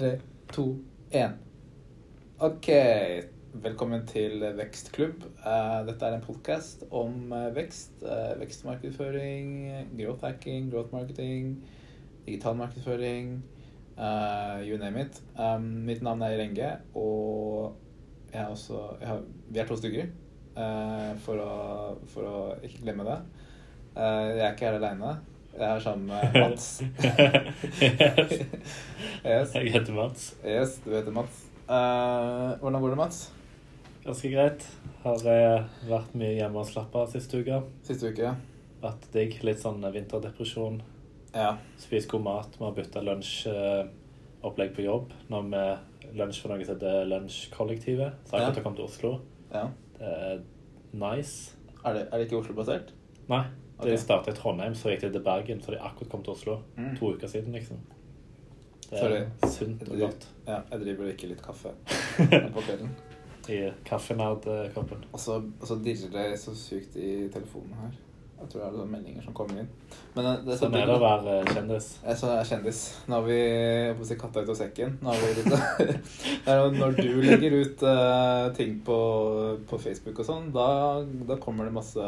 tre, to, én. OK. Velkommen til Vekstklubb. Eh, dette er en podkast om eh, vekst, eh, vekstmarkedsføring, growth hacking, growth marketing, digital markedsføring, you name it. Um, mitt navn er Renge, og jeg er også jeg har, Vi er to stykker, for, for å ikke glemme det. Jeg er ikke her aleine. Jeg er sammen med Mats. yes. Jeg heter Mats. Yes, du heter Mats. Uh, hvordan går det, Mats? Ganske greit. Har eh, vært mye hjemme og slappa siste uka. Siste uke? ja. Vært digg. Litt sånn vinterdepresjon. Ja. Spist god mat. Vi har bytta lunsjopplegg på jobb. Nå har vi lunsj for noe som heter Lunsjkollektivet. Så akkurat Ja. kommet til Oslo. ja. Det er nice. Er, det, er det ikke Oslo-basert? Nei, de Ok. starta i Trondheim, så gikk de til Bergen. Så de akkurat kom til Oslo. Mm. To uker siden, liksom. Det er Sorry. sunt og godt. Ja, jeg driver og drikker litt kaffe på kvelden. I kaffenerdkoppen. Og så, så dirrer det så sykt i telefonen her. Jeg tror det er noen meldinger som kommer inn. Men det, det Sånn er det å være eh, kjendis. Jeg så er kjendis. Nå har vi jeg får si katta ut av sekken. Nå har vi litt, når du legger ut uh, ting på, på Facebook og sånn, da, da kommer det masse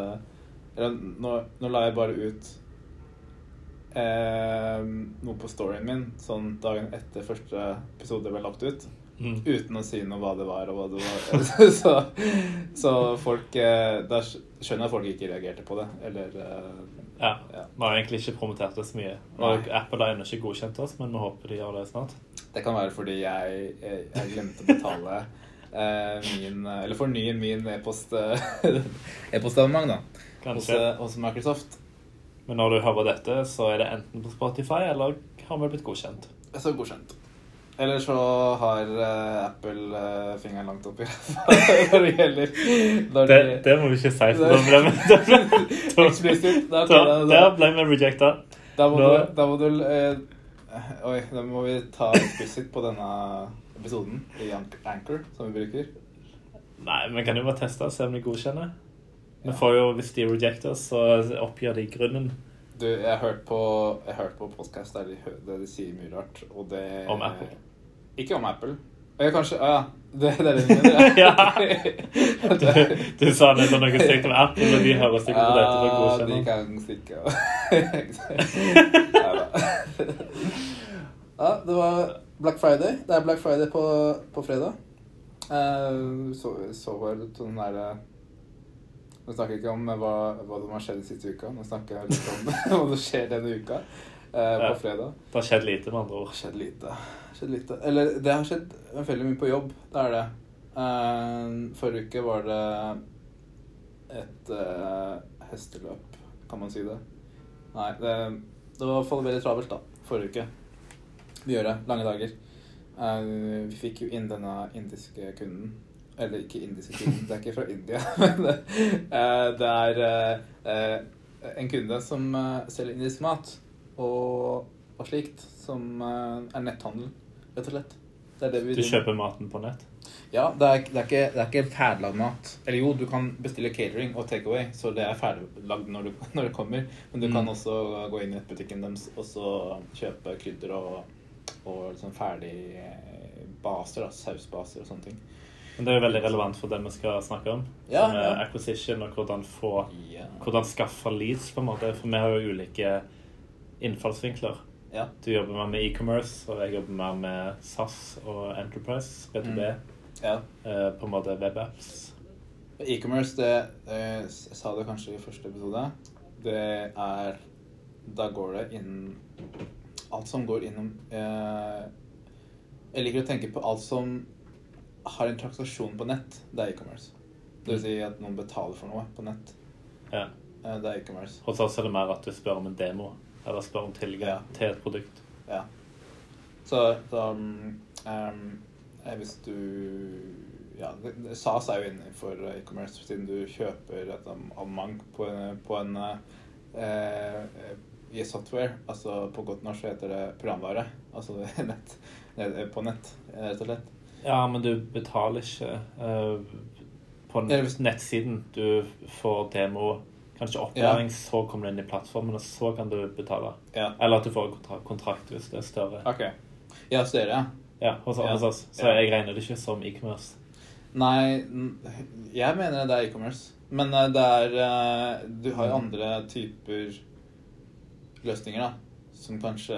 Eller nå, nå la jeg bare ut eh, noe på storyen min sånn dagen etter første episode ble lagt ut. Mm. Uten å si noe hva det var og hva det var. så, så folk eh, Da skjønner jeg at folk ikke reagerte på det. Eller eh, Ja. Ja. Vi har egentlig ikke promotert det så mye. Og Apple har ennå ikke godkjent oss, men vi håper de gjør det snart. Det kan være fordi jeg, jeg, jeg glemte å betale eh, min Eller fornye min e-post eh, e-postabonnement, da. Hos, eh, hos Microsoft. Men når du hører dette, så er det enten på Spotify, eller har vi blitt godkjent. Så godkjent. Eller så har uh, Apple uh, fingeren langt oppi når det gjelder når Det, de- det må vi ikke si, for da ble vi Eksplisitt. Der ble vi rejecta. da må du, da må du uh, Oi, da må vi ta eksplisitt på denne episoden i Anchor, som vi bruker. Nei, men kan jo bare teste og se om de godkjenner. Vi får jo, Hvis de rejecter oss, så oppgir de grunnen Du, jeg har hørt på, jeg på podcast der de, der de sier mye rart, og det Om Apple. Ikke om Apple. Ja, Kanskje Å ja. Det, det er det du mener? Ja. Du, du sa nettopp noe stygt om Apple, og de hører sikkert på dette for å Ja, de kan stikke. Ja, det var Black Friday. Det er Black Friday på, på fredag. Uh, Så, så var det den der eh, Nå snakker jeg ikke om hva, hva som har skjedd den siste uka. Nå snakker jeg litt om hva som skjer denne uka eh, på fredag. Det har skjedd lite, med andre ord. skjedd lite. Skjedd lite. Eller det har skjedd veldig mye på jobb. Det er det. Eh, forrige uke var det et eh, hesteløp, kan man si det? Nei, det, det var i hvert fall veldig travelt da, forrige uke. Vi gjør det. Lange dager. Eh, vi fikk jo inn denne indiske kunden. Eller ikke indiske kunden, det er ikke fra India. Men eh, det er eh, en kunde som eh, selger indisk mat og, og slikt, som er netthandel, rett og slett. Det det vi Du kjøper maten på nett. Ja, det er, det er ikke, det er ikke ferdiglagd mat. Eller jo, du kan bestille catering og takeaway, så det er ferdiglagd når, du- når det kommer. Men du Mm. kan også gå inn i nettbutikken deres og så kjøpe krydder og, og liksom ferdig baser, da, sausbaser og sånne ting. Men det er jo veldig relevant for det vi skal snakke om. Ja, som er acquisition og hvordan få Ja. Hvordan skaffe leads, på en måte. For vi har jo ulike innfallsvinkler. ja. Du jobber mer med e-commerce, og jeg jobber mer med SAS og Enterprise, B2B. ja. eh, på en måte webapps. E-commerce, det det Jeg sa det kanskje i første episode. Det er Da går det inn Alt som går innom eh, Jeg liker å tenke på alt som har en transaksjon på nett. Det er e-commerce. Det vil si at noen betaler for noe på nett. Ja. Eh, det er e-commerce. Hos oss er det mer at du spør om en demo, eller spør om tilgang Ja. til et produkt. Ja. Så, så um, eh, hvis du Ja, SAS er jo innenfor e-commerce siden du kjøper et abonnement på en, på en eh, eh, i software. Altså på godt norsk heter det programvare. Altså nett, på nett, rett og slett. Ja, men du betaler ikke uh, på nettsiden. Du får demo, kanskje opplæring, så kommer du inn i plattformen, og så kan du betale. Ja. Eller at du får kontrakt, kontrakt hvis det er større. Ok. Ja, så det er det. Ja, hos, Ja. hos oss. Så jeg regner det ikke som e-commerce. Nei, jeg mener det er e-commerce. Men eh, det er eh, Du har jo andre typer løsninger, da. Som kanskje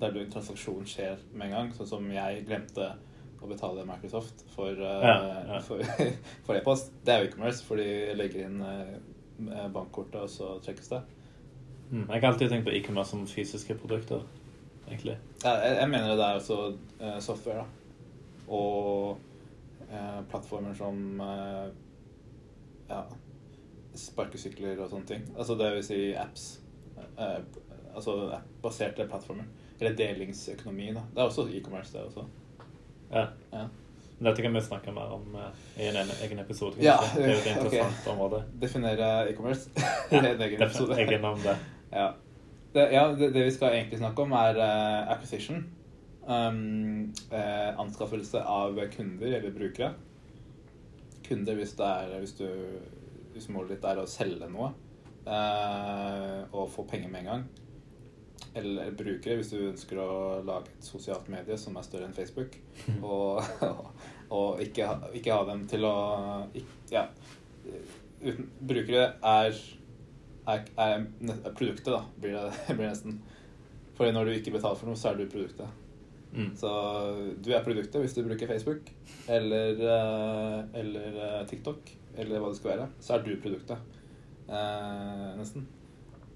Der du en transaksjon skjer med en gang. Sånn som jeg glemte å betale Microsoft for, eh, Ja, ja. e-post. Det er jo e-commerce, for de legger inn eh, bankkortet, og så trekkes det. Mm. Jeg har alltid tenkt på e-commerce som fysiske produkter, egentlig. Ja, jeg, jeg mener det er også uh, software, da. Og uh, plattformer som uh, ja, sparkesykler og sånne ting. Altså det vil si apps. Eh, altså app-baserte plattformer. Eller delingsøkonomi, da. Det er også e-commerce, det også. Ja. Ja. Dette kan vi snakke mer om eh, i en en- egen episode. kanskje. Ja, det er jo et interessant interessant område. Definere e-commerce i en egen episode. Egen om det. Ja. Det, ja, det, det vi skal egentlig snakke om, er uh, acquisition. Um, eh, anskaffelse av kunder eller brukere. Kunder hvis, det er, hvis, du, hvis målet ditt er å selge noe uh, og få penger med en gang. Eller brukere hvis du ønsker å lage et sosialt medie som er større enn Facebook. Og, og ikke, ikke ha dem til å Ja. Uten, brukere er er, er er produktet, da, blir det, blir nesten. For når du ikke betaler for noe, så er du produktet. Mm. Så du er produktet hvis du bruker Facebook eller, eh, eller eh, TikTok eller hva det skal være. Så er du produktet. Eh, nesten.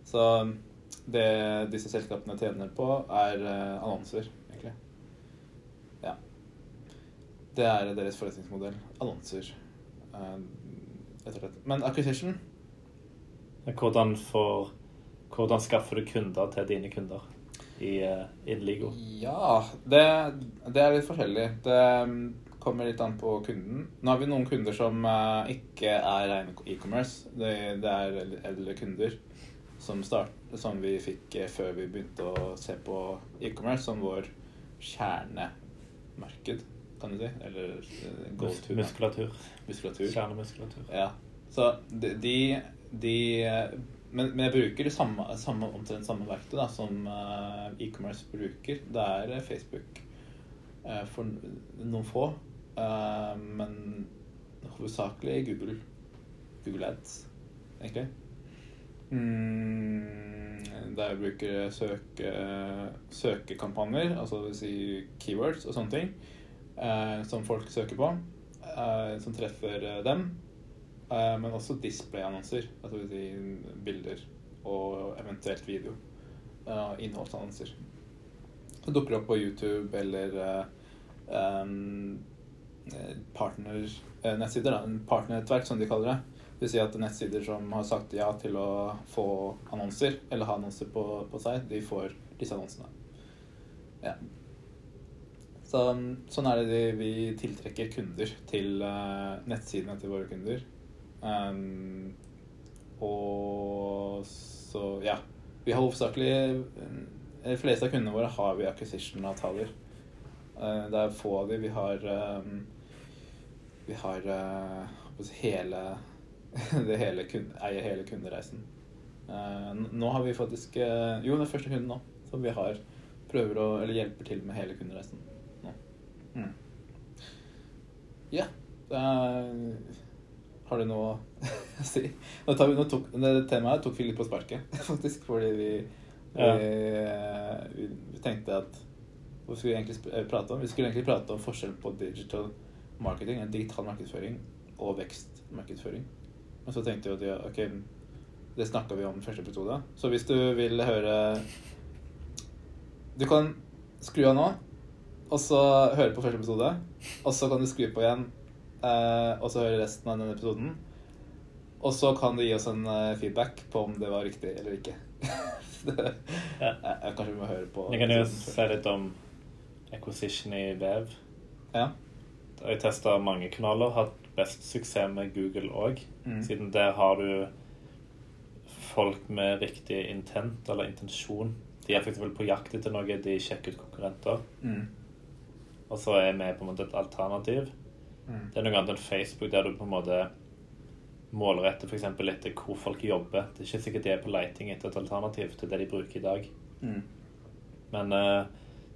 Så det disse selskapene tjener på, er eh, annonser, egentlig. Ja. Det er deres forretningsmodell. Annonser. Eh, rett og slett. Men acquisition Hvordan, får, hvordan skaffer du kunder til dine kunder i uh, Inligo? Ja, det, det er litt forskjellig. Det mm, kommer litt an på kunden. Nå har vi noen kunder som eh, ikke er rene e-commerce. Det, det er eldre kunder som, start, som vi fikk eh, før vi begynte å se på e-commerce som vår kjernemarked, kan du si. Eller eh, go to muskulatur. muskulatur. Kjernemuskulatur. Ja. Så de, de, de men, men jeg bruker det samme, samme, omtrent samme verktøy da, som eh, e-commerce bruker. Det er Facebook for noen få, men hovedsakelig Google. Google Ads, egentlig. Mm, der bruker søke, søkekampanjer, altså vil si keywords og sånne ting, eh, som folk søker på, eh, som treffer eh, dem. Eh, men også display-annonser, altså vil si bilder og eventuelt video. Uh, innholdsannonser. Det dukker opp på YouTube eller eh, partner-nettsider. partnernettverk, som de kaller det. Det vil si at nettsider som har sagt ja til å få annonser, eller ha annonser på, på seg, de får disse annonsene. Ja. Så, sånn er det de, vi tiltrekker kunder til uh, nettsidene til våre kunder. Um, og så, ja. Vi har hovedsakelig De fleste av kundene våre har vi acquisition-avtaler. Uh, det er få av dem Vi har um, Vi har eh, si, hele hele kunde, eier hele kundereisen. Eh, nå har vi faktisk eh, Jo, den første kunden nå som vi har prøver å Eller hjelper til med hele kundereisen nå. Mm. Ja. er- har du noe å si? Nå, tar vi, nå tok, det temaet tok vi litt på sparket, faktisk, fordi vi, vi, Ja. vi, vi tenkte at Hva skulle vi egentlig eh, prate om? Vi skulle egentlig prate om forskjell på digital marketing, digital markedsføring, og vekstmarkedsføring. Men så tenkte jeg at ok, det snakka vi om i første episode. Så hvis du vil høre Du kan skru av nå, og så høre på første episode. Og så kan du skru på igjen, eh, og så høre resten av denne episoden. Og så kan du gi oss en eh, feedback på om det var riktig eller ikke. det, Ja. kanskje vi må høre på Vi kan jo se si litt om acquisition i Bev. Ja. Jeg testa mange kanaler, hatt best suksess med Google òg. Mm. Siden der har du folk med riktig intent, eller intensjon. De er f.eks. på jakt etter noe, de sjekker ut konkurrenter. Mm. Og så er vi på en måte et alternativ. Mm. Det er noe annet enn Facebook, der du på en måte målretter f.eks. etter hvor folk jobber. Det er ikke sikkert de er på leiting etter et alternativ til det de bruker i dag. Mm. Men uh,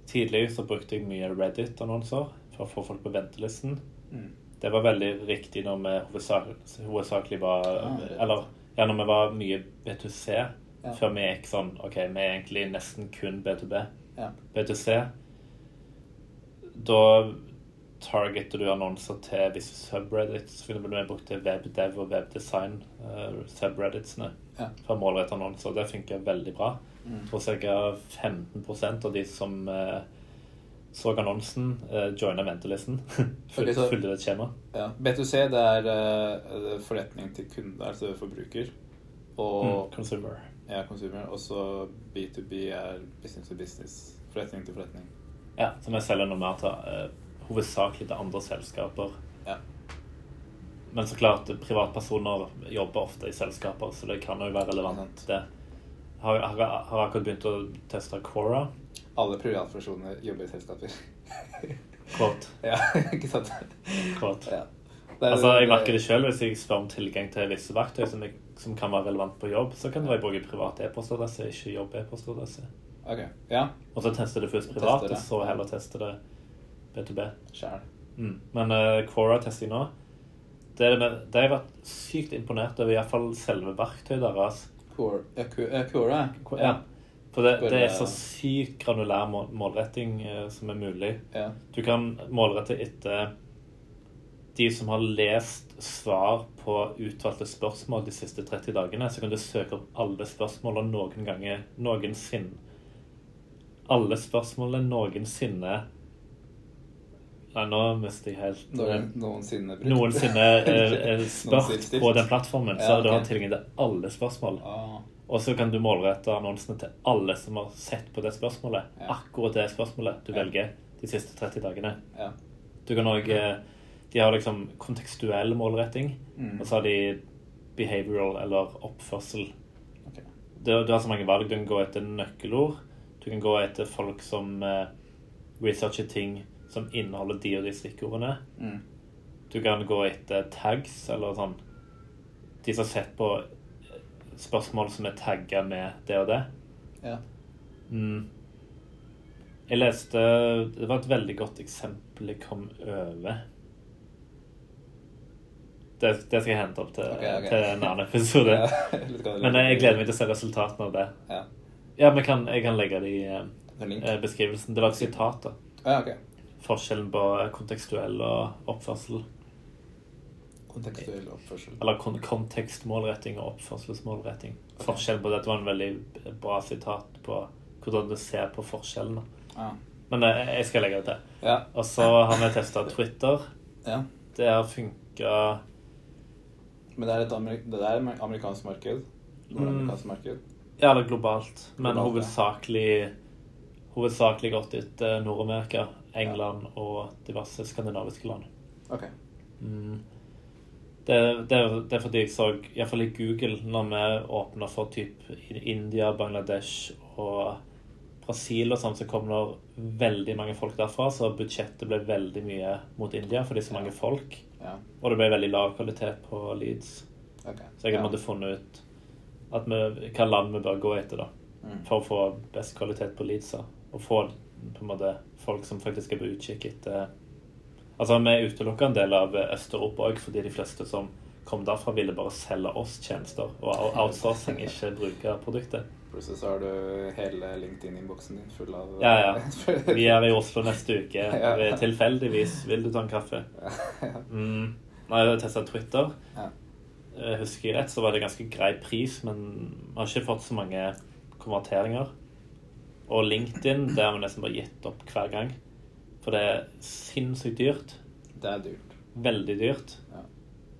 Tidlig så brukte jeg mye Reddit-annonser for å få folk på ventelisten. Mm. Det var veldig riktig når vi hovedsak, hovedsakelig var Ah, Eller ja, når vi var mye B2C. Ja. Før vi gikk sånn OK, vi er egentlig nesten kun B2B. Ja. B2C Da targeter du annonser til visse subreddits. For eksempel vi brukte webdev og webdesign, uh, subredditsene, Ja. for å målrette annonser. Det funker veldig bra. Mm. Jeg tror ca. 15% av de som eh, så annonsen, uh, joina ventelisten. Fylte okay, fylte et skjema. Ja. B2C det er uh, forretning til kunde, altså forbruker. Og Mm, consumer. ja, consumer. Og så B2B er business to business. Forretning til forretning. Ja, så vi selger noe mer til uh, hovedsakelig til andre selskaper. Ja. Men så klart, privatpersoner jobber ofte i selskaper, så det kan jo være relevant, det. Har, har, har akkurat begynt å teste Quora. Alle privatpersoner jobber i selskaper. Kvot. ja, ikke sant? Kvot. Ja. Er- Altså, jeg merker det sjøl hvis jeg spør om tilgang til visse verktøy som, jeg, som kan være relevant på jobb, så kan jeg bruke privat e-postadresse, ikke jobb-e-postadresse. Ok, ja. Og så tester det først privat, og så heller tester det B2B. Sure. Mm. Men uh, Quora tester nå. Det, det, med, det har jeg vært sykt imponert over, iallfall selve verktøyet deres. Quora. Ja, For det, det er så sykt granulær mål, målretting eh, som er mulig. Ja. Du kan målrette etter de som har lest svar på utvalgte spørsmål de siste 30 dagene. Så kan du søke opp alle spørsmålene noen ganger noensinne. Alle spørsmålene noensinne Nei, nå mister jeg helt eh, Noen, noensinne brukt. Noensinne eh, eh, spurt Noensinne på den plattformen. Så Ja, du har tilgjengelig tilgang til alle spørsmål. Ah, Og så kan du målrette annonsene til alle som har sett på det spørsmålet. Ja. Akkurat det spørsmålet du Ja. velger de siste 30 dagene. ja. Du kan òg De har liksom kontekstuell målretting, Mm. og så har de behavioral eller oppførsel. Okay. Du, du har så mange valg. Du kan gå etter nøkkelord. Du kan gå etter folk som uh, researcher ting som inneholder de og de stikkordene. Mm. Du kan gå etter tags, eller sånn De som har sett på eh, spørsmål som er tagga med det og det. Ja. Mm. Jeg leste Det var et veldig godt eksempel jeg kom over. Det, det skal jeg hente opp til, okay, okay. til en annen episode. Ja. Men jeg gleder meg til å se resultatene av det. Ja. Ja, men kan, jeg kan legge det i eh, eh, beskrivelsen. Det var et sitat. da. Ja, okay. Forskjellen på kontekstuell og oppførsel. Kontekstuell oppførsel. Eller kon kontekstmålretting og oppførselsmålretting. Forskjell på dette var en veldig bra sitat på hvordan du ser på forskjellene. Ja. Men eh, jeg skal legge det til. Ja. Og så har vi testa Twitter. ja. Det har funka Men det er et amerik det er amerikansk marked. Nordamerikansk marked. Ja, eller globalt. Men Globalt, hovedsakelig Hovedsakelig gått etter Nord-Amerika, England og diverse skandinaviske land. Ok. Mm. Det, det, det er fordi jeg så, iallfall i Google, når vi åpna for typ India, Bangladesh og Brasil og sånn, så kom det veldig mange folk derfra, så budsjettet ble veldig mye mot India fordi så mange folk. Ja. Og det ble veldig lav kvalitet på leads. Okay. Så jeg ja. måtte funnet ut at vi, hva land vi bør gå etter da, Mm. for å få best kvalitet på leadsa. Og få på en måte folk som faktisk er på utkikk etter Altså, vi utelukka en del av Øst-Europa òg, fordi de fleste som kom derfra, ville bare selge oss tjenester. Og outsourcing, ikke bruke produktet. Plutselig så har du hele LinkedIn-innboksen din full av Ja, ja. Vi er i Oslo neste uke. Tilfeldigvis vil du ta en kaffe. Mm. Når jeg testa Twitter, jeg husker jeg rett, så var det ganske grei pris, men vi har ikke fått så mange konverteringer. Og LinkedIn, det har vi nesten bare gitt opp hver gang. For det er sinnssykt dyrt. Det er dyrt. Veldig dyrt. Ja.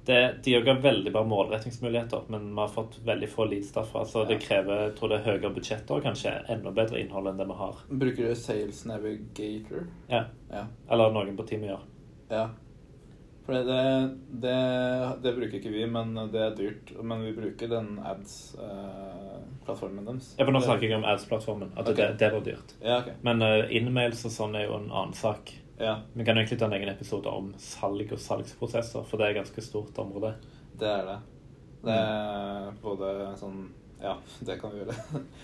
Det, de har veldig bra målrettingsmuligheter, men vi har fått veldig få leads derfra. Så det krever jeg tror det er høyere budsjetter og kanskje enda bedre innhold enn det vi har. Bruker du Sales Navigator? Ja. Ja. Eller noen på teamet gjør. Ja. For det, det, det, bruker ikke vi, men det er dyrt. Men vi bruker den ads-plattformen deres. Ja, for nå snakker jeg om ads-plattformen. At okay. det, det var dyrt. Ja, ok. Men uh, innmails og sånn er jo en annen sak. Ja, Vi kan jo egentlig ta en egen episode om salg og salgsprosesser, for det er et ganske stort område. det er det. Det er både sånn Ja, det kan vi gjøre.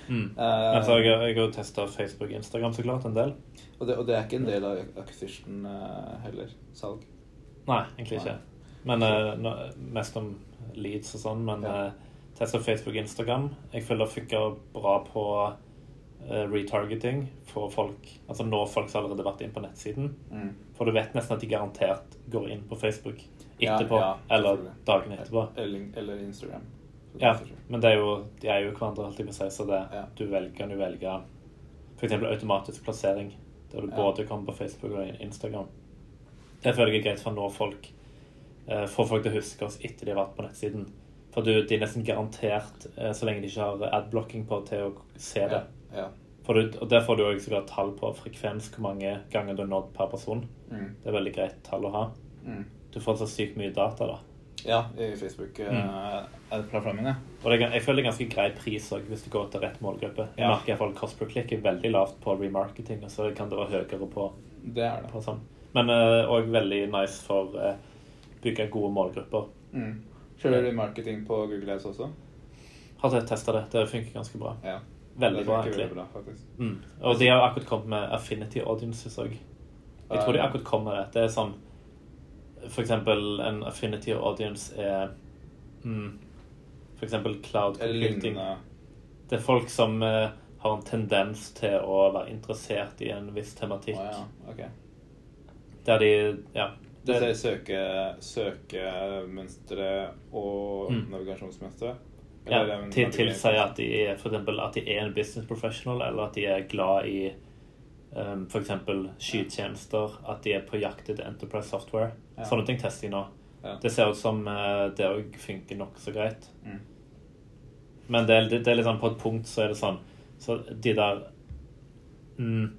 Mm. Eh, Men jeg, jeg har testa Facebook og Instagram så klart en del. og, det, og det er ikke en del av acquisition eh, heller. Salg. Nei, egentlig ikke. Men uh, mest om leads og sånn. Men Ja. uh, testa Facebook og Instagram. Jeg føler det funker bra på uh, retargeting for folk. Altså nå folk som allerede har vært inn på nettsiden. Mm. For du vet nesten at de garantert går inn på Facebook etterpå. ja, eller dagene dagen etterpå. Eller, eller Instagram. Ja, men det er jo, de er jo hverandre, alltid på seg, så det, Ja. du velger, du velger f.eks. automatisk plassering, der du Ja. både kommer på Facebook og Instagram. Det føler jeg er greit for å nå folk. eh, Få folk til å huske oss etter de har vært på nettsiden. For du, de er nesten garantert, eh, så lenge de ikke har adblocking på, til å se det. Ja. ja. Du, og Der får du også tall på frekvens, hvor mange ganger du har nådd per person. Mm. Det er veldig greit tall å ha. Mm. Du får så sykt mye data, da. ja, i Facebook uh, Mm. ja. Og det jeg føler det er ganske grei pris også, hvis du går til rett målgruppe. Jeg Ja. merker i hvert fall cost per click er veldig lavt på remarketing, og så kan det være høyere på, Det det. på sånn. Men òg veldig nice for uh, bygge gode målgrupper. Mm. Kjører du marketing på Google Ads også? Har testa det. Det funker ganske bra. Ja. Veldig bra, egentlig. veldig bra, faktisk. Mm. Og de har akkurat kommet med Affinity Audiences òg. Jeg tror de akkurat kom med det. Det er sånn For eksempel en Affinity Audience er mm, For eksempel cloud computing. Det er folk som eh, har en tendens til å være interessert i en viss tematikk. Å ja, ok. Der de Ja. Det, ser søke, søkemønstre og Mm. navigasjonsmønstre? ja til, tilsier at de er for eksempel at de er en business professional, eller at de er glad i um, f.eks. skytjenester, at de er på jakt etter Enterprise Software. Ja. Sånne ting tester de nå. Ja. Det ser ut som uh, det òg funker nokså greit. Mm. Men det, er- det, det er sånn på et punkt så er det sånn Så de der mm,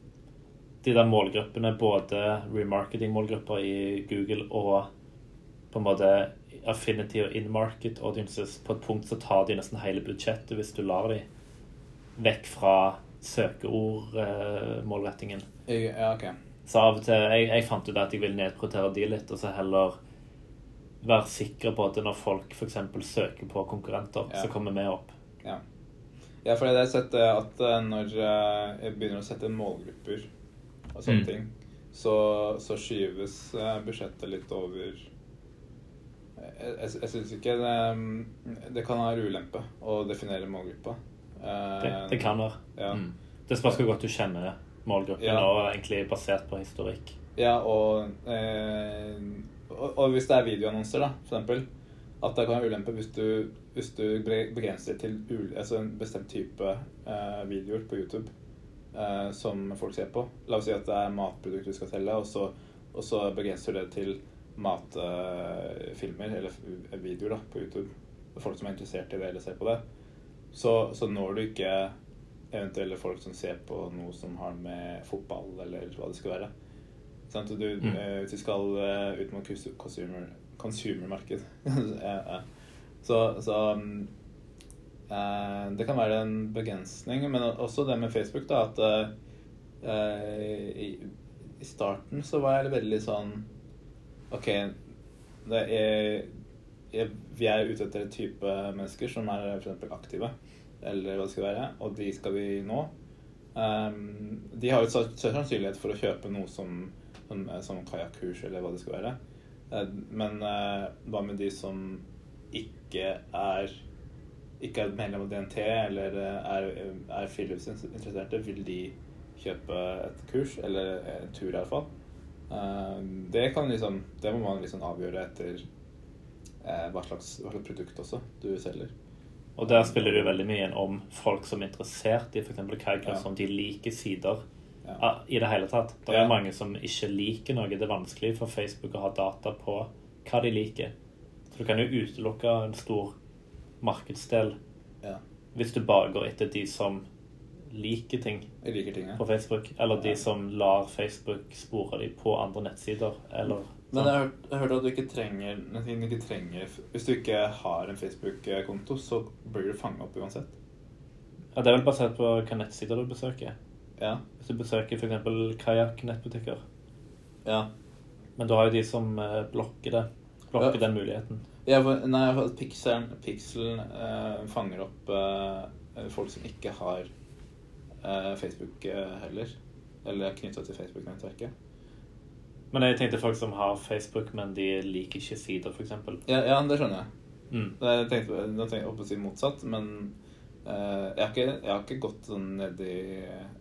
De der målgruppene, både remarketing-målgrupper i Google og på en måte Affinity og in-market audiences, på et punkt så tar de nesten hele budsjettet hvis du lar de vekk fra søkeordmålrettingen. Jeg- Ja, ok. Så av og til jeg, jeg fant ut at jeg ville nedprioritere de litt, og så heller være sikker på at når folk f.eks. søker på konkurrenter, Ja. så kommer vi opp. Ja. ja, for jeg har sett eh, at eh, når eh, jeg begynner å sette målgrupper og sånne Mm. ting, så, så skyves eh, budsjettet litt over Jeg, jeg, jeg syns ikke det, mm, det kan være ulempe å definere målgruppa. Eh, Det, det kan være. Ja. Mm. Det spørs hvor godt du kjenner målgruppen, Ja. og egentlig basert på historikk. Ja, og, eh, og, og hvis det er videoannonser, da, for eksempel, at det kan være ulempe hvis du, hvis du begrenser det til ul, altså en bestemt type eh, videoer på YouTube eh, som folk ser på. La oss si at det er matprodukt du skal selge, og så, og så begrenser du det til matfilmer eller videoer da, på YouTube. Folk som er interessert i det eller ser på det. Så, så når du ikke eventuelle folk som ser på noe som har med fotball eller hva det skal være. Sant? Du, Mm. eh, hvis vi skal eh, ut mot consumer, consumer, ja. Så, så mm, eh, Det kan være en begrensning, men også det med Facebook, da, at eh, i, i starten så var jeg veldig sånn OK, det er, jeg, vi er ute etter en type mennesker som er f.eks. aktive, eller hva det skal være, og de skal vi nå. Um, de har jo større sannsynlighet for å kjøpe noe som, som, som kajakkurs eller hva det skal være. Uh, men uh, hva med de som ikke er ikke er medlem av DNT eller er, er, Philips friluftsinteresserte? Vil de kjøpe et kurs, eller en tur iallfall? Uh, det kan liksom Det må man liksom avgjøre etter eh, hva, slags, hva slags produkt også du selger. Og der spiller det veldig mye inn om folk som er interessert i f.eks. Kaikas, Ja. om de liker sider Ja. i det hele tatt. Det Ja. er mange som ikke liker noe. Det er vanskelig for Facebook å ha data på hva de liker. Så du kan jo utelukke en stor markedsdel Ja. hvis du bare går etter de som liker ting liker ting, ja. på Facebook, eller de som lar Facebook spore dem på andre nettsider, eller Men jeg har, hørt, at du ikke trenger, ikke trenger Hvis du ikke har en Facebook-konto, så blir du fanga opp uansett. Ja, Det er vel basert på hvilke nettsider du besøker. Ja. Hvis du besøker f.eks. kajakk-nettbutikker. ja. Men du har jo de som eh, blokker det. Blokker Ja. den muligheten. Ja, for, nei, pixelen, pixelen eh, fanger opp eh, folk som ikke har eh, Facebook eh, heller. Eller er knytta til Facebook-nettverket. Men jeg tenkte folk som har Facebook, men de liker ikke sider, f.eks. Ja, ja, det skjønner jeg. Mm. Jeg tenkte, jeg tenkte jeg opp å si motsatt, men eh, jeg, har ikke, jeg har ikke gått sånn nedi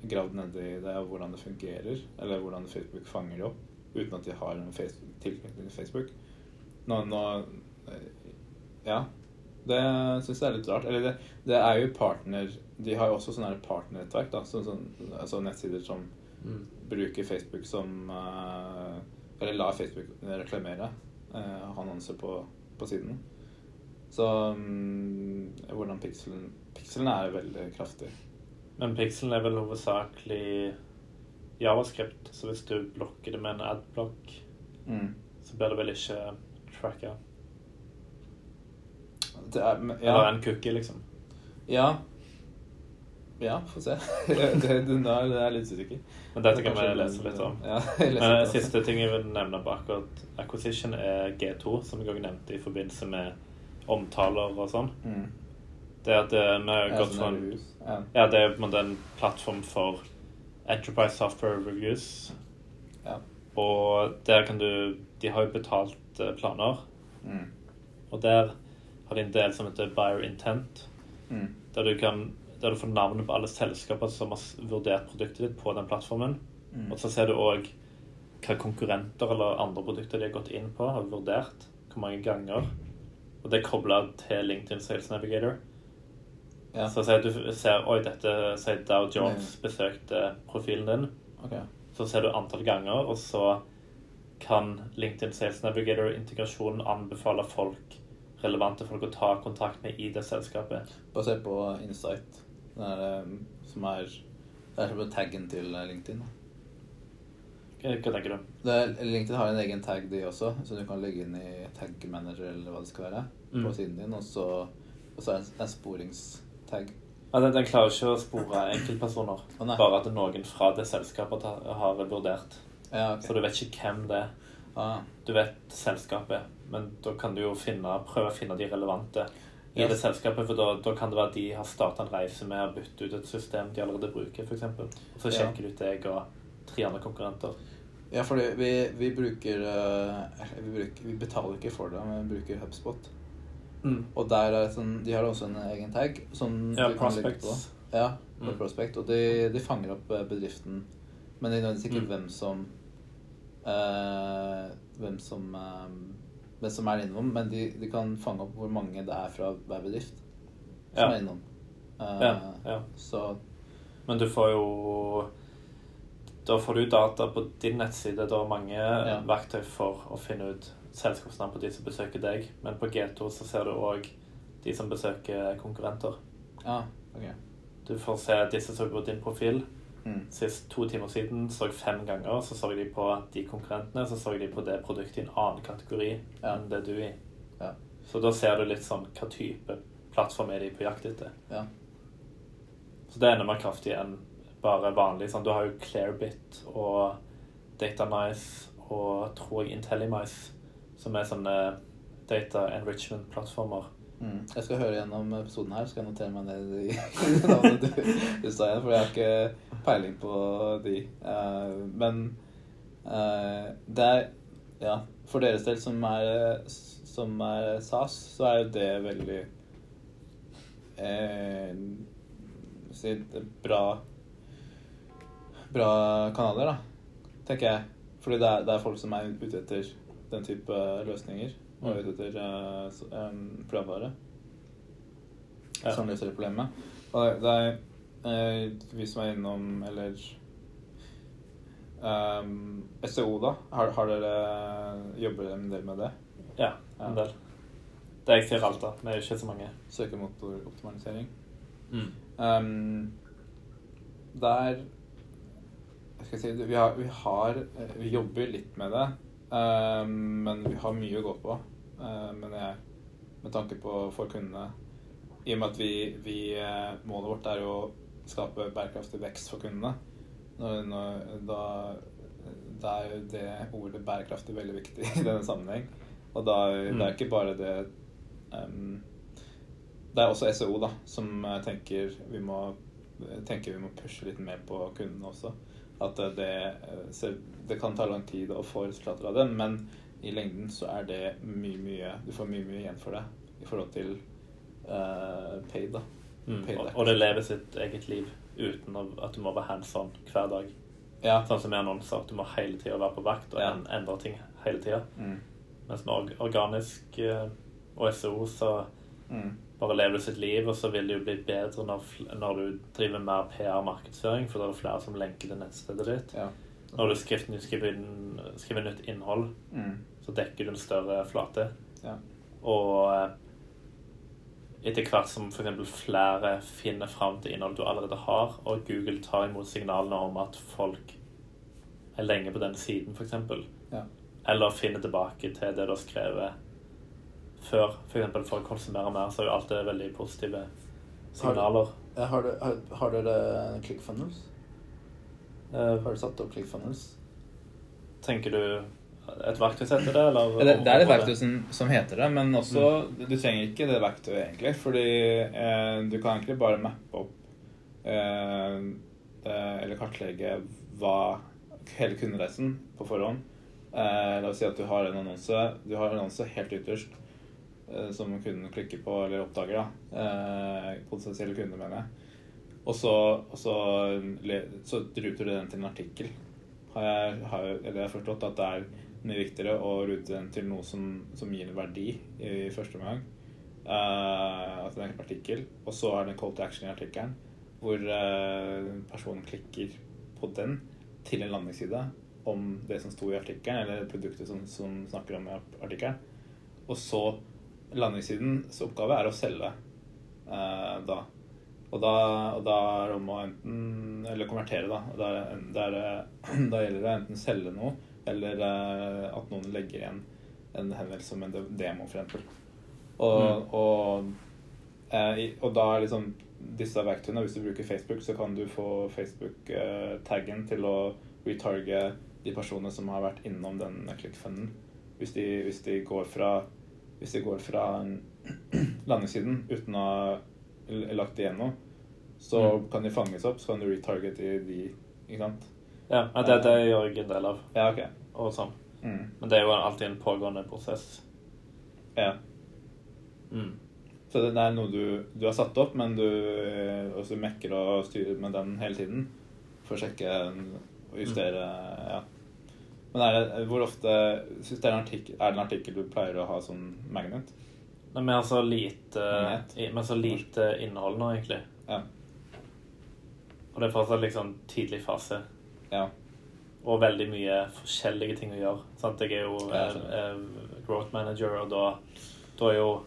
gravd nedi det og hvordan det fungerer, eller hvordan Facebook fanger det opp, uten at de har en Facebook, tilknytning til Facebook. Nå, nå Ja. Det syns jeg er litt rart. Eller det, det er jo partner De har jo også sånne partnernettverk, da. Så, sånn, altså nettsider som Mm. bruker Facebook som uh, Eller lar Facebook reklamere. Uh, annonser på, på siden. Så um, hvordan pikselen Pikselen er veldig kraftig. Men pikselen er vel hovedsakelig javascript, så hvis du blokker det med en adblock, Mm. så blir det vel ikke tracka. Det er, ja. Eller en cookie, liksom. ja. Ja, få se. det, det, nå er jeg litt usikker. Men dette kan vi lese litt om. Ja, Men litt. Siste ting jeg vil nevne på akkurat acquisition, er G2, som jeg også nevnte i forbindelse med omtaler og sånn. Mm. Det at eh, vi har gått sånn. Ja. Ja, det er på en måte en plattform for Enterprise Software Reviews. Ja. Og der kan du De har jo betalt eh, planer, Mm. og der har de en del som heter Buyer Intent, Mm. der du kan der du får navnet på alle selskaper som har vurdert produktet ditt på den plattformen. Mm. Og så ser du òg hva konkurrenter eller andre produkter de har gått inn på, har vurdert, hvor mange ganger. Og det er kobla til LinkedIn Sales Navigator. Ja. Så sier du ser Oi, dette sier Dow Jones besøkte profilen din. Okay. Så ser du antall ganger, og så kan LinkedIn Sales Navigator-integrasjonen anbefale folk, relevante folk å ta kontakt med i det selskapet. Basert på Insight, det er, eh, som er Det er som taggen til LinkedIn. Hva hva tenker du? Det LinkedIn har en egen tag, de også, så du kan legge inn i tag manager eller hva det skal være, Mm. på siden din. Og så, og så er det en sporingstag. Ja, den, den klarer ikke å spore enkeltpersoner. Oh, bare at noen fra det selskapet har vurdert. Ja, okay. Så du vet ikke hvem det er. Ah, Du vet selskapet, men da kan du jo finne, prøve å finne de relevante i yes. det selskapet. For da, da kan det være de har starta en reise med å bytte ut et system de allerede bruker, f.eks. Og så Ja. sjekker du ut deg og tre andre konkurrenter. ja, for vi, vi bruker eh, vi, bruker, vi betaler ikke for det, men vi bruker HubSpot. Og der er sånn, de har også en egen tag som Ja, prospects. Ja, Mm. Prospect. Og de, de fanger opp eh, bedriften. Men de vet ikke Mm. hvem som eh, Hvem som uh, Hvem som er innom. Men de, de kan fange opp hvor mange det er fra hver bedrift som Ja. er innom. Uh, Ja, ja. Så Men du får jo Da får du data på din nettside. Det er mange Ja. verktøy for å finne ut selskapsnavn på de som besøker deg. Men på G2 så ser du òg de som besøker konkurrenter. ja, ok. Du får se disse som går på din profil. Mm. Sist to timer siden så jeg fem ganger. Så så de på de konkurrentene, så så de på det produktet i en annen kategori Ja. enn det du er i. Ja. Så da ser du litt sånn hva type plattform er de på jakt etter. ja. Så det er enda mer kraftig enn bare vanlig. Sånn, du har jo Clearbit og Datanice og tror jeg Intellimize, som er sånne data enrichment-plattformer. Mm. Jeg skal høre gjennom episoden her, skal jeg notere meg ned i navnet du, du sa igjen, for jeg har ikke peiling på de. Uh, men uh, det er Ja, for deres del som er, som er SAS, så er jo det veldig eh, si bra Bra kanaler, da, tenker jeg. Fordi det er, det er folk som er ute etter den type løsninger. Og Mm. ute etter uh, programvare Ja. som løser det problemet. Og det er eh, vi som er innom, eller um, SEO, da. Har, har dere Jobber dere en del med det? Ja, en del. Det jeg sier alt, da. Vi er ikke så mange. Søkemotoroptimalisering. Um, der skal jeg si Vi har, vi, har, eh, vi jobber litt med det, um, men vi har mye å gå på, uh, men jeg, med tanke på for kundene. I og med at vi, vi eh, målet vårt er å skape bærekraftig vekst for kundene. Når, når, da, da er jo det ordet bærekraftig veldig viktig i denne sammenheng. Og da, det Mm. er ikke bare det um, Det er også SEO da, som eh, tenker vi må, tenker vi må pushe litt mer på kundene også. At eh, det, eh, ser- det kan ta lang tid å få resultater av det, men i lengden så er det mye, mye Du får mye, mye igjen for det i forhold til uh, paid, da. Mm. Paid Og, og det lever sitt eget liv uten at du må være hands on hver dag. Ja. Sånn som i annonser, at du må hele tida være på vakt og Ja. endre ting hele tida. Mm. Mens med organisk eh, og SEO så Mm. bare lever du sitt liv, og så vil det jo bli bedre når, når du driver mer PR-markedsføring, for da er det flere som lenker til nettstedet ditt. Ja. Når du skriver, skriver, skriver nytt innhold, Mm. så dekker du en større flate. Ja. Og eh, etter hvert som f.eks. flere finner fram til innhold du allerede har, og Google tar imot signalene om at folk er lenge på den siden, f.eks., Ja. eller finner tilbake til det du har skrevet før, f.eks. For, for å konsumere mer, så er jo alt det veldig positive signaler. Har, har, har dere ClickFunnels? Eh, Har du satt opp ClickFunnels? tenker du et verktøysett heter det, eller? Det, det er et verktøy som, som heter det, men også Du trenger ikke det verktøyet egentlig, fordi eh, du kan egentlig bare mappe opp eh, eh, eller kartlegge hva hele kundereisen på forhånd. Eh, la oss si at du har en annonse Du har en annonse helt ytterst eh, som kunden klikker på eller oppdager. da eh, Potensielle kunder, mener jeg. Og så, og så, så ruter du den til en artikkel. Har jeg, har, jeg- har forstått at det er mye viktigere å rute den til noe som, som gir en verdi i, første omgang. At det er en artikkel. Og så er det en call to action i artikkelen hvor uh, personen klikker på den til en landingsside om det som sto i artikkelen, eller produktet som, som snakker om i artikkelen. Og så landingsidens oppgave er å selge uh, da. Og da, og da er det om å enten Eller konvertere, da. Da, der, er, da gjelder det å enten selge noe, eller eh, at noen legger igjen en henvendelse om en demo, f.eks. Og, og, eh, og da er liksom disse verktøyene Hvis du bruker Facebook, så kan du få Facebook-taggen til å retarge de personene som har vært innom den clickfunden. Hvis, de, hvis de går fra Hvis de går fra landingssiden uten å lagt igjennom, så Mm. kan de fanges opp, så kan du retargete de, ikke sant? Ja, det, det gjør jeg en del av. Ja, ok. Og sånn. Mm. Men det er jo alltid en pågående prosess. Ja. Mm. Så det er noe du, du har satt opp, men du eh, også mekker og styrer med den hele tiden for å sjekke og justere Ja. Men er det, hvor ofte det er, en artikkel, er det en artikkel du pleier å ha som magnet? Nei, Men så lite, Magnet. i- så lite innhold nå, egentlig. Ja. Og det er fortsatt liksom tidlig fase. Ja. Og veldig mye forskjellige ting å gjøre. Sant? Jeg er jo Ja, eh, eh, growth manager, og da, da er jo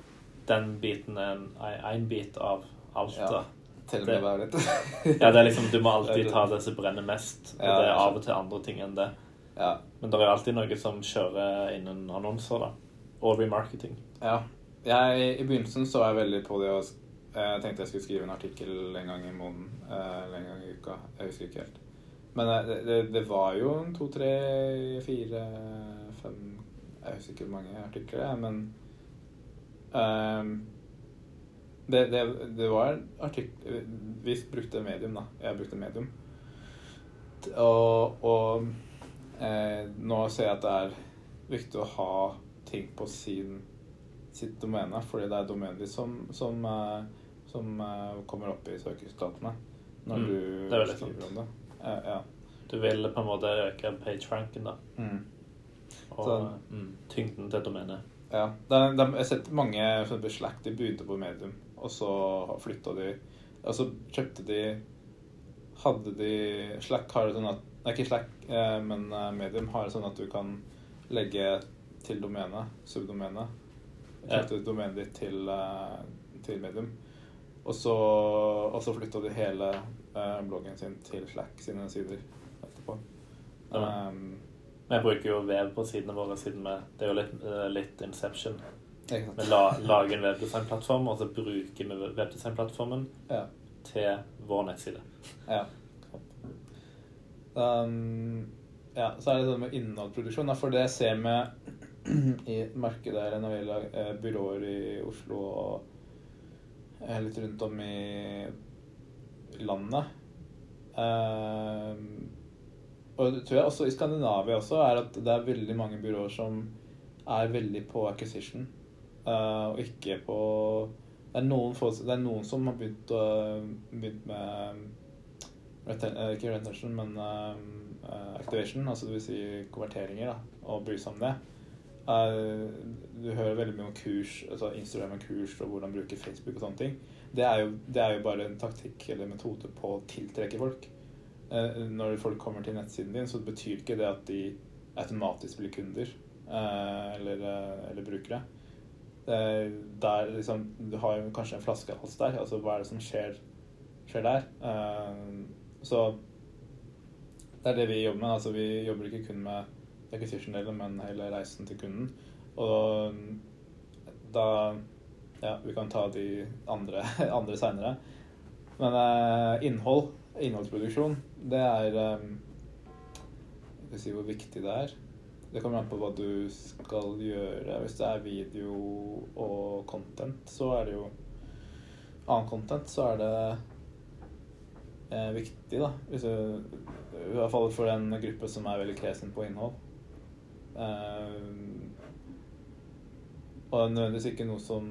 den biten en, en bit av alt. Ja. da. Til og med være litt. Ja, det er liksom, Du må alltid ta det som brenner mest, og det er av og til andre ting enn det. ja. Men det er alltid noe som kjører innen annonser, da. Og remarketing. Ja. Jeg, I begynnelsen så jeg veldig på det og Jeg tenkte jeg skulle skrive en artikkel en gang i måneden. eh, Eller en gang i uka. Jeg husker ikke helt. Men eh, det, det, det var jo en to, tre, fire, fem Jeg husker ikke hvor mange artikler, jeg, men um, det, det, det var artikler Vi brukte medium, da. Jeg brukte medium. Og, og eh, nå ser jeg at det er viktig å ha ting på sin, sitt domene, fordi det er domenet ditt som, som, eh, som eh, kommer opp i søkeresultatene når Mm, du er skriver sant. om det. Ja, ja. Du vil på en måte øke page-ranken, da. Mm. Og Så- mm, tyngden til domenet. Ja, det er, det er, jeg har sett mange for eksempel Slack de begynte på Medium, og så flytta de Og så kjøpte de Hadde de Slack har det sånn at Nei, ikke Slack, eh, men Medium har det sånn at du kan legge til domenet, subdomenet. Ja. Domenet ditt til, eh, til Medium. Og så, og så flytta de hele eh, bloggen sin til Slack sine sider etterpå. Ja. Um, Vi bruker jo vev på sidene våre, siden vi Det er jo litt, eh, litt Inception. Vi la, lager en webdesignplattform, og så bruker vi webdesignplattformen Ja. til vår nettside. Ja. Um, ja, så er det sånn med innholdsproduksjon. For det jeg ser med i markedet her når det gjelder eh, byråer i Oslo og eh, litt rundt om i landet. Eh, og det tror jeg også i Skandinavia også er at det er veldig mange byråer som er veldig på acquisition, og ikke på det er, noen, det er noen som har begynt, å- begynt med Ikke retention, men activation, altså vil si konverteringer, da, og bry seg om det. Du hører veldig mye om kurs, altså Instagram-kurs og hvordan bruke Facebook og sånne ting. Det er, jo, det er jo bare en taktikk eller metode på å tiltrekke folk. Eh, når folk kommer til nettsiden din, så betyr ikke det at de automatisk blir kunder eh, eller, eh, eller brukere. Der liksom, du har jo kanskje en flaskehals der. Altså hva er det som skjer, skjer der? Så det er det vi jobber med. Altså vi jobber ikke kun med acquisition-delen, men hele reisen til kunden. Og da Ja, vi kan ta de andre, andre seinere. Men eh, innhold, innholdsproduksjon, det er eh, Jeg skal si hvor viktig det er. Det kommer an på hva du skal gjøre. Hvis det er video og content, så er det jo Annen content, så er det eh, viktig, da. Hvis du, I hvert fall for en gruppe som er veldig kresen på innhold. Eh, og nødvendigvis ikke noe som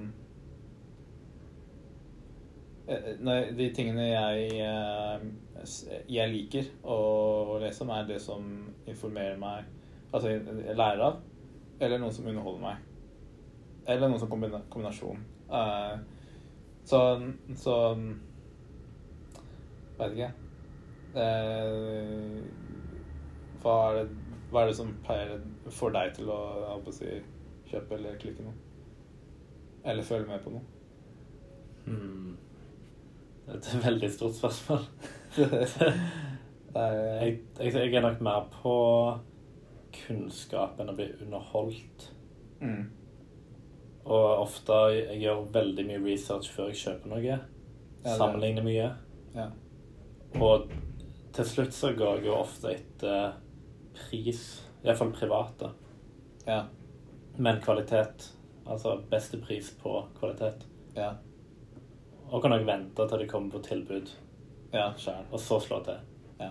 Eh, Nei, de tingene jeg, eh, jeg liker å lese om, er det som informerer meg Altså jeg lærer av, eller noe som underholder meg. Eller noe som kombina kombinasjon. Eh, så så Vet ikke. Eh, hva, er det, hva er det som får deg til å, å si, kjøpe eller klikke noe? Eller følge med på noe? Hmm. Det er et veldig stort spørsmål. Jeg, jeg, jeg er nok mer på kunnskap enn å bli underholdt. mm, Og ofte jeg gjør veldig mye research før jeg kjøper noe. Ja, Sammenligner mye. ja. Og til slutt så går jeg jo ofte etter pris. Iallfall private. Ja. Men kvalitet. Altså beste pris på kvalitet. Ja. Og kan nok vente til det kommer på tilbud, Ja, Selv, og så slå til. Ja.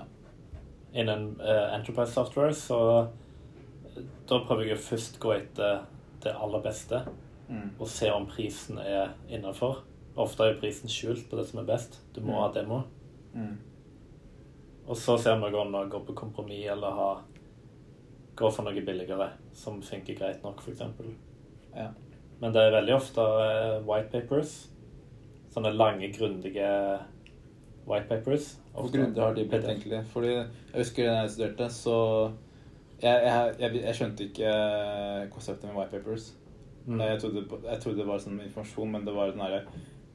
Innen uh, Enterprise Software så Da prøver jeg først å gå etter det aller beste Mm. og se om prisen er innafor. Ofte er jo prisen skjult på det som er best. Du må Mm. ha demo. Mm. Og så ser vi om det går på kompromiss eller ha, gå for noe billigere som funker greit nok, f.eks. Ja. Men det er veldig ofte eh, white papers. Sånne lange, grundige white papers. Hvor grundig har de blitt, egentlig? Fordi jeg husker da jeg studerte, så jeg, jeg, jeg, jeg skjønte ikke konseptet med white papers. Mm. Jeg, trodde, jeg trodde det var sånn informasjon, men det var den derre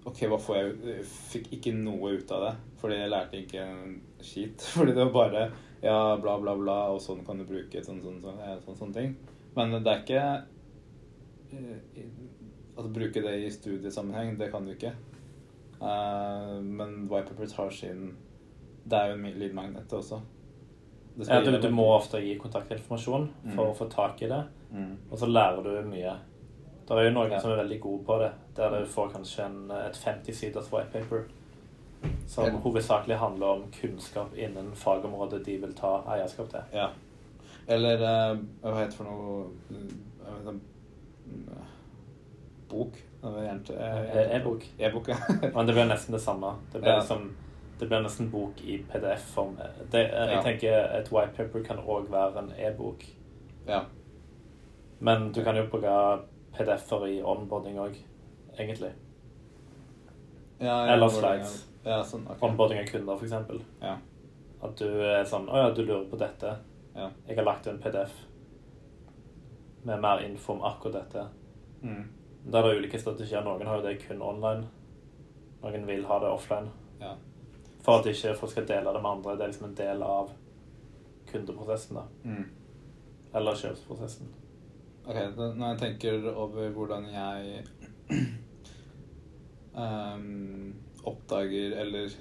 Ok, hva får jeg ut? Jeg fikk ikke noe ut av det. Fordi jeg lærte ikke en skit. Fordi det var bare ja, bla, bla, bla, og sånn kan du bruke sånn, sånn, sånn, sånn, sånne ting. Men det er ikke eh, Altså bruke det i studiesammenheng, det kan du ikke. Uh, men White Papers har sin Det er jo en lydmagnet også. Det Ja, du, du må ofte gi kontaktinformasjon for Mm. å få tak i det, mm. og så lærer du mye. Det er jo noen Ja. som er veldig gode på det, der du får kanskje en, et 50-siders white paper som Ja. hovedsakelig handler om kunnskap innen fagområdet de vil ta eierskap til. Ja. Eller eh, hva heter det for noe Bok? Eh, E- E-bok. E-bok, ja. Men det blir nesten det samme. Det blir, Ja. liksom, det blir nesten bok i PDF-form. Jeg tenker et white paper kan òg være en e-bok. ja. Men du kan jo bruke PDF-er i onboarding òg, egentlig. ja Eller slides. Ja, sånn, okay. Onboarding av kunder, f.eks. Ja. At du er sånn Å ja, du lurer på dette. Ja. Jeg har lagt en PDF med mer info om akkurat dette. Mm. Der er det ulike strategier. Noen har jo det kun online. Noen vil ha det offline. ja. For at ikke folk skal dele det med andre. Det er liksom en del av kundeprosessen. da. Mm. Eller kjøpsprosessen. Ok, når jeg tenker over hvordan jeg ehm, oppdager eller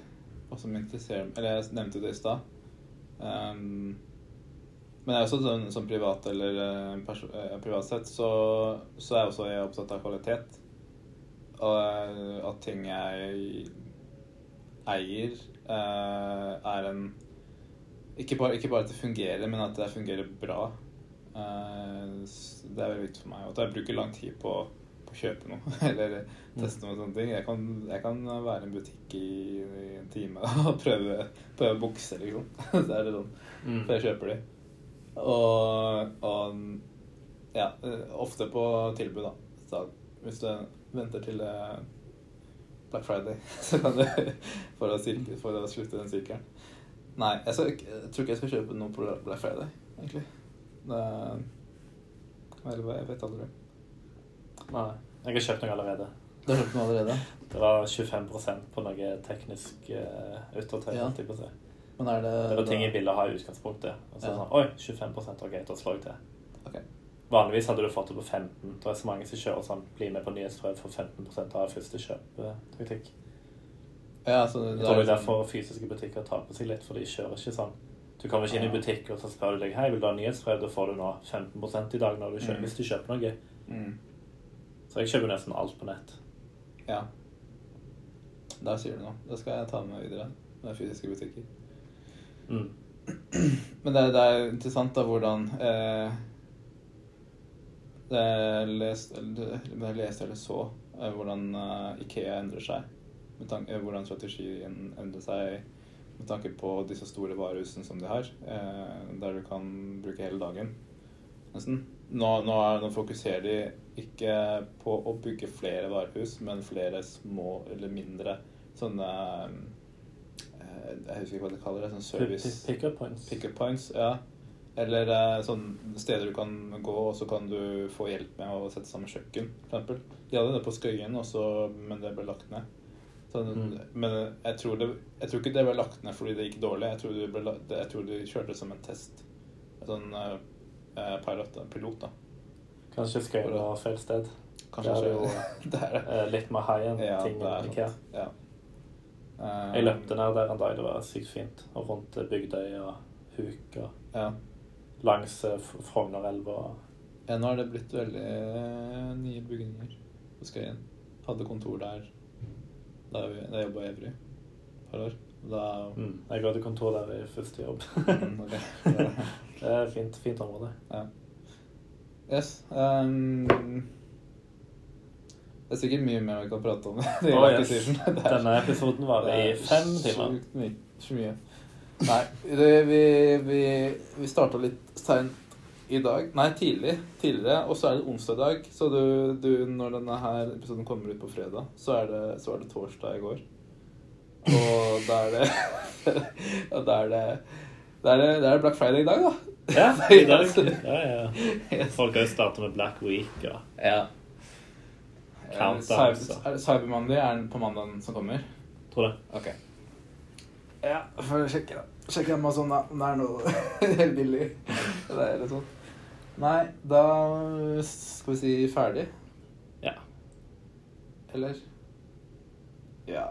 hva som interesserer meg Eller jeg nevnte det i stad. Um, Men jeg er også sånn, som privat eller eh, eh, privat sett, så, så er jeg også jeg opptatt av kvalitet. Og eh, at ting jeg eier, uh, er en ikke bare, ikke bare at det fungerer, men at det fungerer bra. Uh, det er veldig viktig for meg. Og at jeg bruker lang tid på, kjøpe noe. Eller teste noe sånne ting. Jeg kan, jeg kan være i en butikk i, i en time og prøve, prøve bukser, liksom. Så er det sånn. Mm. For jeg kjøper de. Og, og ja, eh, ofte på tilbud, da. Så hvis du venter til eh, Black Friday, så kan du for å, sirke, for å slutte den sirkelen. Nei, jeg, skal, jeg tror ikke jeg skal kjøpe noe på Black Friday, egentlig. Det, eller hva, jeg vet aldri. Nei. Jeg har kjøpt noe allerede. Du har kjøpt noe allerede? Det var 25% på noe teknisk uh, utdatert. Ja. si. Men er det Det var ting jeg ville ha i utgangspunktet. Og så Ja. sånn, Oi, 25% ok, da slår jeg til. Okay. Vanligvis hadde du fått det på 15 Det er så mange som kjører sånn bli med på nyhetsprøve for 15% av første kjøp-taktikk. Ja, så det Jeg tror det er derfor fysiske butikker taper seg litt, for de kjører ikke sånn. Du kommer ikke inn i butikk og så spør du deg hei, vil du ha nyhetsbrev. Da får du nå 15% i dag når du kjøper, Mm. hvis du kjøper noe. mm. Så jeg kjøper nesten alt på nett. Ja. Der sier du noe. Det skal jeg ta med meg videre. Med fysiske butikker. Mm. Men det, det er interessant da hvordan eh, det jeg lest, eller, det leste eller så eh, hvordan eh, Ikea endrer seg. Med tanke, eh, hvordan strategien endrer seg med tanke på disse store varehusene som de har. Eh, der du kan bruke hele dagen, nesten. Nå, nå, er, nå fokuserer de ikke på å bygge flere varehus, men flere små eller mindre sånne eh, Jeg husker ikke hva de kaller det. Sånn service Pick-up points. Pick-up points, ja. Eller eh, sånn steder du kan gå, og så kan du få hjelp med å sette sammen kjøkken, f.eks. De hadde det på Skøyen også, men det ble lagt ned. Sånn, Mm. Men jeg tror, det, jeg tror ikke det ble lagt ned fordi det gikk dårlig. Jeg tror, det ble, jeg tror de kjørte det som en test. Sånn pilot, pilot, da. Kanskje Skøyen var feil sted. Kanskje Det er jo det er eh, litt mer high end-ting ja, enn Ikea. Ja. Eh, Jeg løpte ned der en dag, det var sykt fint. Og rundt eh, Bygdøy og Huk og Ja. langs eh, Frognerelva. Ja, nå har det blitt veldig eh, nye bygninger på Skøyen. Hadde kontor der da jeg, jobba i Evry et par år. Da Mm. Jeg hadde kontor der i første jobb. Mm, det er fint, fint område. ja. Yes. Um, det er sikkert mye mer vi kan prate om. Det oh, yes. Denne episoden varer i fem timer. Sjukt mye. Mye. Nei, det, vi, vi, vi starta litt seint i dag. Nei, tidlig. Tidligere. Og så er det onsdag i dag. Så du, du, når denne her episoden kommer ut på fredag, så er det, så er det torsdag i går. Og da er det da er det er det, er det Black Friday i dag, da. Ja, i dag. Ja, ja. Folk har jo starta med Black Week og Ja. Countdown, Cyber, er Cyber Monday er den på mandagen som kommer. Tror det. Ok. Ja, får sjekke, da. Sjekke Amazon, da. Om det er noe helt billig. Eller, eller sånn. Nei, da skal vi si ferdig. Ja. Eller? Ja.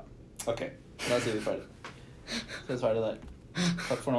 Ok. Da sier vi ferdig. Ses ferdig der. Takk for nå.